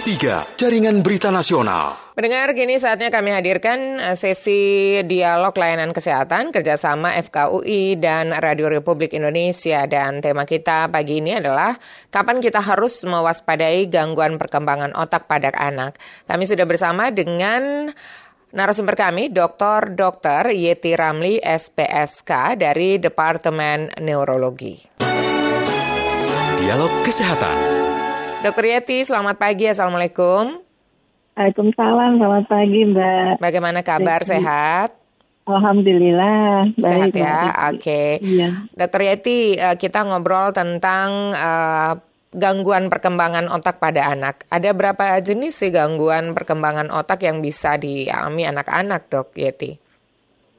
Pro 3, Jaringan Berita Nasional. Mendengar kini saatnya kami hadirkan eh, sesi dialog layanan kesehatan kerjasama FKUI dan Radio Republik Indonesia. Dan tema kita pagi ini adalah kapan kita harus mewaspadai gangguan perkembangan otak pada anak. Kami sudah bersama dengan Narasumber kami, Dr. Dr. Yeti Ramli, SPSK dari Departemen Neurologi. Dialog Kesehatan. Dokter Yeti, selamat pagi. Assalamualaikum. Waalaikumsalam, selamat pagi Mbak. Bagaimana kabar? Sehat? Alhamdulillah. Sehat ya, oke. Okay. Iya. Dokter Yeti, eh, kita ngobrol tentang uh, gangguan perkembangan otak pada anak. Ada berapa jenis sih gangguan perkembangan otak yang bisa dialami anak-anak, dok Yeti?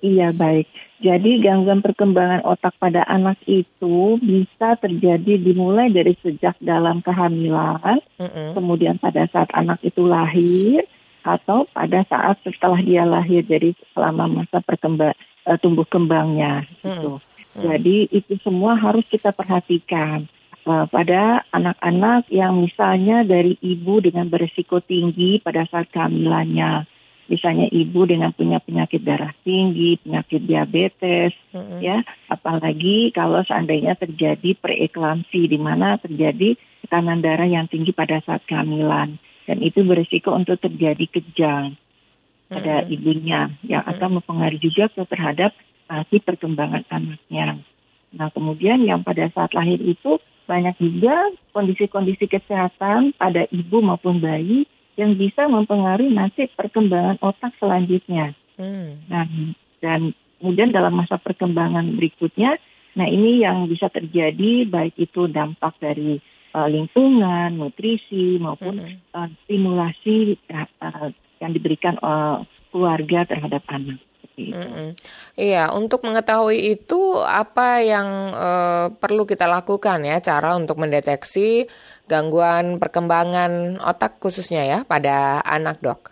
Iya, baik. Jadi gangguan perkembangan otak pada anak itu bisa terjadi dimulai dari sejak dalam kehamilan, mm-hmm. kemudian pada saat anak itu lahir, atau pada saat setelah dia lahir, jadi selama masa perkembang uh, tumbuh kembangnya. Gitu. Mm-hmm. Jadi itu semua harus kita perhatikan uh, pada anak-anak yang misalnya dari ibu dengan berisiko tinggi pada saat kehamilannya misalnya ibu dengan punya penyakit darah tinggi, penyakit diabetes, mm-hmm. ya, apalagi kalau seandainya terjadi preeklamsi di mana terjadi tekanan darah yang tinggi pada saat kehamilan dan itu berisiko untuk terjadi kejang mm-hmm. pada ibunya yang mm-hmm. akan mempengaruhi juga ke terhadap si perkembangan anaknya. Nah, kemudian yang pada saat lahir itu banyak juga kondisi-kondisi kesehatan pada ibu maupun bayi yang bisa mempengaruhi nasib perkembangan otak selanjutnya. Hmm. Nah, dan kemudian dalam masa perkembangan berikutnya, nah ini yang bisa terjadi baik itu dampak dari uh, lingkungan, nutrisi maupun hmm. uh, stimulasi uh, yang diberikan uh, keluarga terhadap anak. Mm -hmm. Iya, untuk mengetahui itu apa yang uh, perlu kita lakukan ya, cara untuk mendeteksi gangguan perkembangan otak khususnya ya pada anak dok?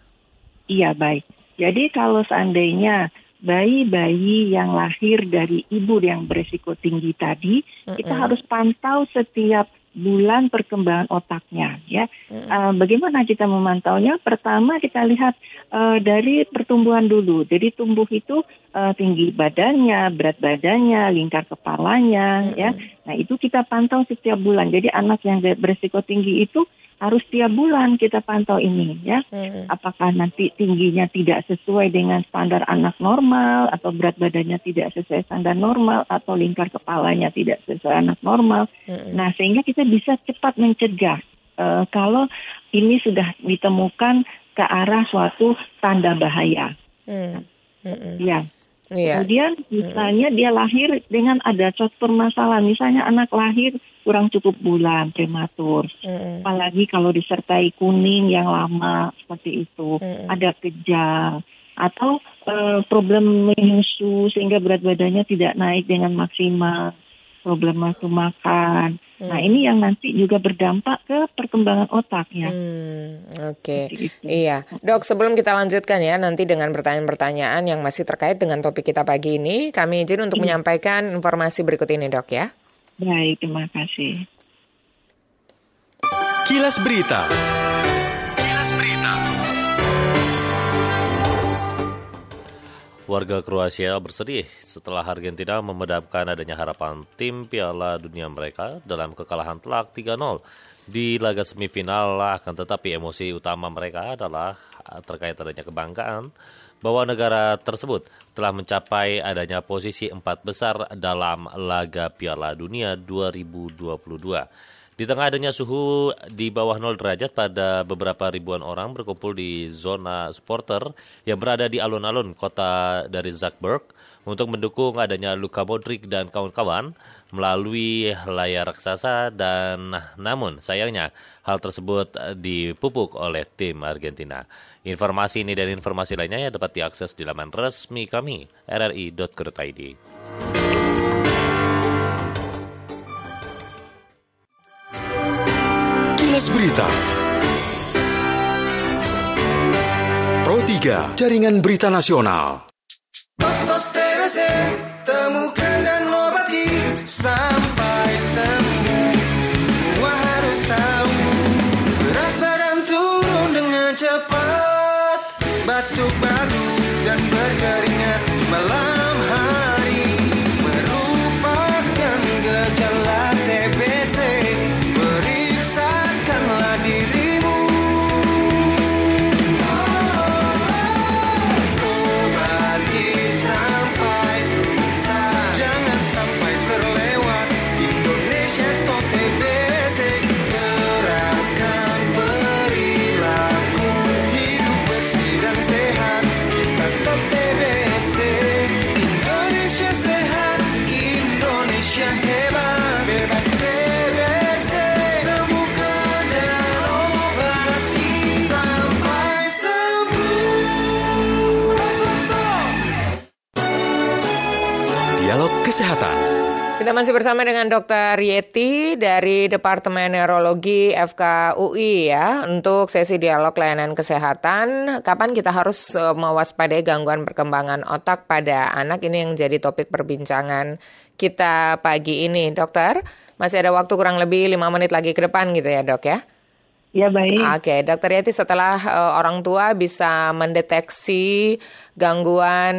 Iya baik. Jadi kalau seandainya bayi-bayi yang lahir dari ibu yang beresiko tinggi tadi, mm -hmm. kita harus pantau setiap bulan perkembangan otaknya ya. Hmm. Uh, bagaimana kita memantaunya? Pertama kita lihat uh, dari pertumbuhan dulu. Jadi tumbuh itu uh, tinggi badannya, berat badannya, lingkar kepalanya hmm. ya. Nah, itu kita pantau setiap bulan. Jadi anak yang berisiko tinggi itu harus tiap bulan kita pantau ini ya. Hmm. Apakah nanti tingginya tidak sesuai dengan standar anak normal atau berat badannya tidak sesuai standar normal atau lingkar kepalanya tidak sesuai anak normal. Hmm. Nah, sehingga kita bisa cepat mencegah uh, kalau ini sudah ditemukan ke arah suatu tanda bahaya. Hmm. Hmm. Ya. Iya. Kemudian misalnya dia lahir dengan ada suatu permasalahan, misalnya anak lahir kurang cukup bulan prematur, mm. apalagi kalau disertai kuning yang lama seperti itu, mm. ada kejang atau uh, problem menyusu sehingga berat badannya tidak naik dengan maksimal problem nafsu makan. Nah, hmm. Nah ini yang nanti juga berdampak ke perkembangan otaknya. Hmm, Oke, okay. iya dok. Sebelum kita lanjutkan ya nanti dengan pertanyaan-pertanyaan yang masih terkait dengan topik kita pagi ini, kami izin untuk hmm. menyampaikan informasi berikut ini dok ya. Baik, terima kasih. Kilas Berita. Warga Kroasia bersedih setelah Argentina memedamkan adanya harapan tim Piala Dunia mereka dalam kekalahan telak 3-0 di laga semifinal akan tetapi emosi utama mereka adalah terkait adanya kebanggaan bahwa negara tersebut telah mencapai adanya posisi empat besar dalam laga Piala Dunia 2022. Di tengah adanya suhu di bawah 0 derajat pada beberapa ribuan orang berkumpul di zona supporter yang berada di alun-alun kota dari Zakberg untuk mendukung adanya Luka Modric dan kawan-kawan melalui layar raksasa dan namun sayangnya hal tersebut dipupuk oleh tim Argentina. Informasi ini dan informasi lainnya dapat diakses di laman resmi kami rri.co.id. Kilas Berita. Pro 3, Jaringan Berita Nasional. Tos, TBC, temukan dan obati sampai sembuh. Kesehatan. Kita masih bersama dengan Dr. Yeti dari Departemen Neurologi FKUI ya untuk sesi dialog layanan kesehatan. Kapan kita harus uh, mewaspadai gangguan perkembangan otak pada anak ini yang jadi topik perbincangan kita pagi ini, dokter. Masih ada waktu kurang lebih lima menit lagi ke depan gitu ya dok ya? Ya baik. Oke, okay. Dokter Yati setelah uh, orang tua bisa mendeteksi gangguan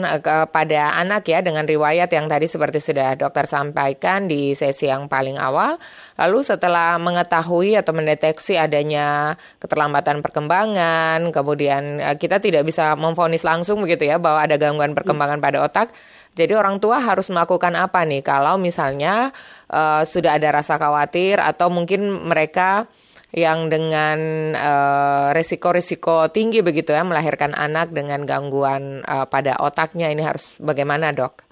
uh, pada anak ya dengan riwayat yang tadi seperti sudah dokter sampaikan di sesi yang paling awal, lalu setelah mengetahui atau mendeteksi adanya keterlambatan perkembangan, kemudian uh, kita tidak bisa memfonis langsung begitu ya bahwa ada gangguan perkembangan pada otak. Jadi orang tua harus melakukan apa nih kalau misalnya uh, sudah ada rasa khawatir atau mungkin mereka yang dengan uh, resiko-resiko tinggi begitu ya melahirkan anak dengan gangguan uh, pada otaknya. Ini harus bagaimana dok?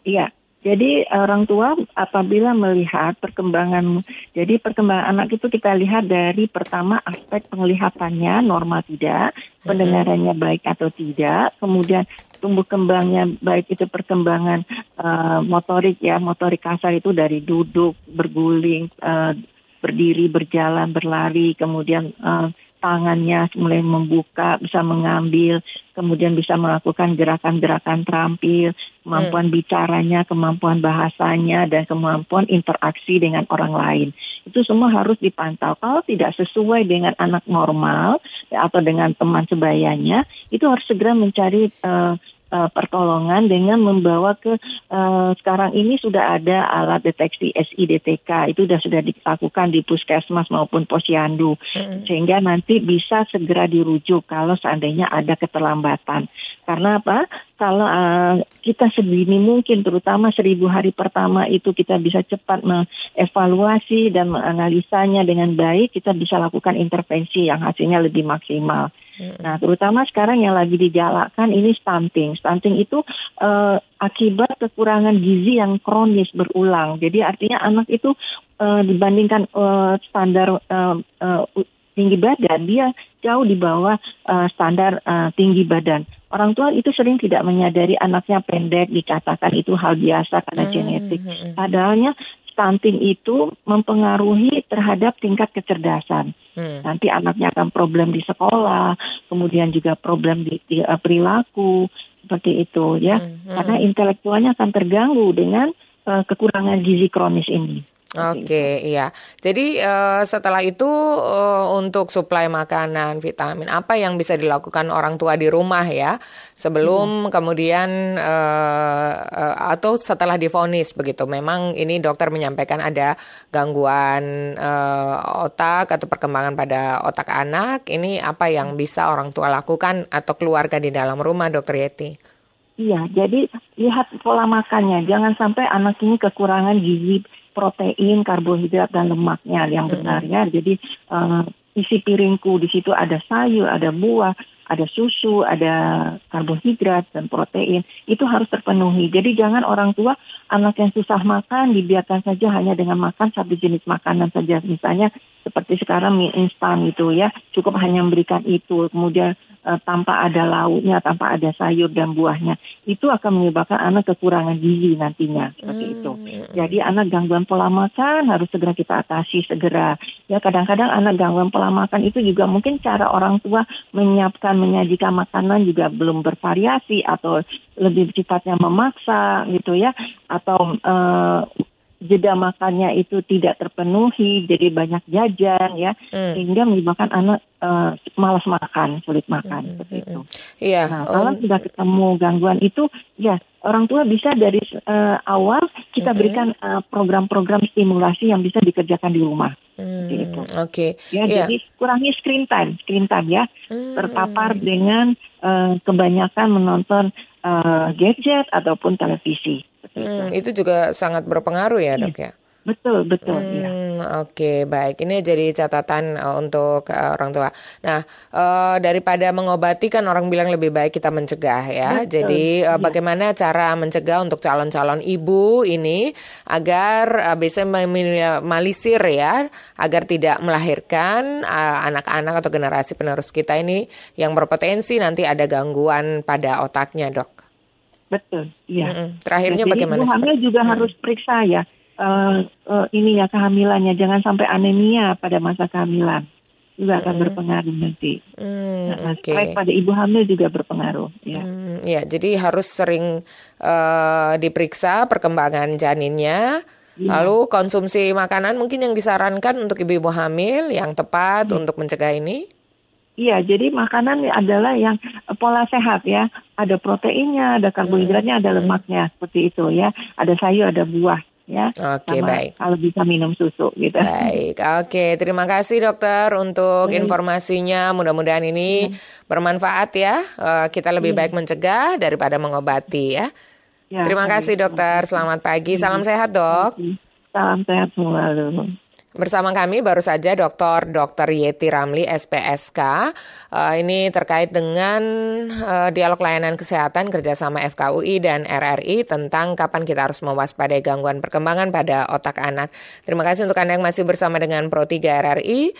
Iya, jadi orang tua apabila melihat perkembangan, jadi perkembangan anak itu kita lihat dari pertama aspek penglihatannya normal tidak, pendengarannya baik atau tidak, kemudian tumbuh kembangnya baik itu perkembangan uh, motorik ya, motorik kasar itu dari duduk, berguling, uh, berdiri, berjalan, berlari, kemudian uh, tangannya mulai membuka, bisa mengambil, kemudian bisa melakukan gerakan-gerakan terampil, kemampuan hmm. bicaranya, kemampuan bahasanya, dan kemampuan interaksi dengan orang lain. Itu semua harus dipantau. Kalau tidak sesuai dengan anak normal atau dengan teman sebayanya, itu harus segera mencari uh, uh, pertolongan dengan membawa ke uh, sekarang ini sudah ada alat deteksi SIDTK itu sudah sudah dilakukan di puskesmas maupun posyandu hmm. sehingga nanti bisa segera dirujuk kalau seandainya ada keterlambatan karena apa kalau uh, kita sedini mungkin terutama seribu hari pertama itu kita bisa cepat mengevaluasi dan menganalisanya dengan baik kita bisa lakukan intervensi yang hasilnya lebih maksimal. Nah, terutama sekarang yang lagi dijalankan ini stunting. Stunting itu uh, akibat kekurangan gizi yang kronis berulang. Jadi artinya anak itu uh, dibandingkan uh, standar uh, uh, tinggi badan, dia jauh di bawah uh, standar uh, tinggi badan. Orang tua itu sering tidak menyadari anaknya pendek, dikatakan itu hal biasa karena hmm. genetik. Hmm, hmm. Padahalnya stunting itu mempengaruhi terhadap tingkat kecerdasan. Hmm. Nanti anaknya akan problem di sekolah, kemudian juga problem di, di uh, perilaku seperti itu ya. Hmm. Hmm. Karena intelektualnya akan terganggu dengan uh, kekurangan gizi kronis ini. Oke, okay, iya. Jadi uh, setelah itu uh, untuk suplai makanan, vitamin, apa yang bisa dilakukan orang tua di rumah ya, sebelum hmm. kemudian uh, uh, atau setelah difonis begitu. Memang ini dokter menyampaikan ada gangguan uh, otak atau perkembangan pada otak anak. Ini apa yang bisa orang tua lakukan atau keluarga di dalam rumah, dokter Yeti? Iya, jadi lihat pola makannya. Jangan sampai anak ini kekurangan gizi protein, karbohidrat dan lemaknya yang benar ya. Jadi uh, isi piringku di situ ada sayur, ada buah, ada susu, ada karbohidrat dan protein. Itu harus terpenuhi. Jadi jangan orang tua anak yang susah makan dibiarkan saja hanya dengan makan satu jenis makanan saja. Misalnya seperti sekarang mie instan gitu ya, cukup hanya memberikan itu. Kemudian uh, tanpa ada lauknya, tanpa ada sayur dan buahnya, itu akan menyebabkan anak kekurangan gizi nantinya seperti hmm. itu. Jadi anak gangguan pola makan harus segera kita atasi segera. Ya kadang-kadang anak gangguan pola makan itu juga mungkin cara orang tua menyiapkan menyajikan makanan juga belum bervariasi atau lebih sifatnya memaksa gitu ya atau uh, jeda makannya itu tidak terpenuhi, jadi banyak jajan ya, hmm. sehingga menyebabkan anak uh, malas makan, sulit makan hmm. seperti itu. Iya. Nah, kalau um, sudah ketemu gangguan itu, ya orang tua bisa dari uh, awal kita hmm. berikan uh, program-program stimulasi yang bisa dikerjakan di rumah. Hmm. Oke. Okay. Ya, yeah. jadi kurangi screen time, screen time ya, hmm. terpapar dengan uh, kebanyakan menonton uh, gadget ataupun televisi. Hmm, itu juga sangat berpengaruh ya dok ya? Betul, betul. Hmm, ya. Oke, okay, baik. Ini jadi catatan uh, untuk uh, orang tua. Nah, uh, daripada mengobati kan orang bilang lebih baik kita mencegah ya. Betul. Jadi, uh, ya. bagaimana cara mencegah untuk calon-calon ibu ini agar uh, bisa meminimalisir ya, agar tidak melahirkan anak-anak uh, atau generasi penerus kita ini yang berpotensi nanti ada gangguan pada otaknya, dok? Betul. Iya. Mm -hmm. Terakhirnya Jadi bagaimana? Ibu hamil juga hmm. harus periksa ya uh, uh, ini ya kehamilannya, jangan sampai anemia pada masa kehamilan juga akan hmm. berpengaruh nanti. Hmm, nah, okay. pada ibu hamil juga berpengaruh. Ya, hmm, ya jadi harus sering uh, diperiksa perkembangan janinnya. Ya. Lalu konsumsi makanan mungkin yang disarankan untuk ibu-ibu hamil yang tepat ya. untuk mencegah ini. Iya, jadi makanan adalah yang pola sehat ya. Ada proteinnya, ada karbohidratnya, ada hmm. lemaknya seperti itu ya. Ada sayur, ada buah ya. Oke, okay, baik. Kalau bisa minum susu gitu. Baik. Oke, okay. terima kasih dokter untuk baik. informasinya. Mudah-mudahan ini ya. bermanfaat ya. Uh, kita lebih ya. baik mencegah daripada mengobati ya. ya terima kasih dokter. Selamat pagi. Salam sehat, Dok. Salam sehat selalu. Bersama kami baru saja Dr. Dr. Yeti Ramli SPSK. Eh, ini terkait dengan uh, dialog layanan kesehatan kerjasama FKUI dan RRI tentang kapan kita harus mewaspadai gangguan perkembangan pada otak anak. Terima kasih untuk Anda yang masih bersama dengan Pro 3 RRI.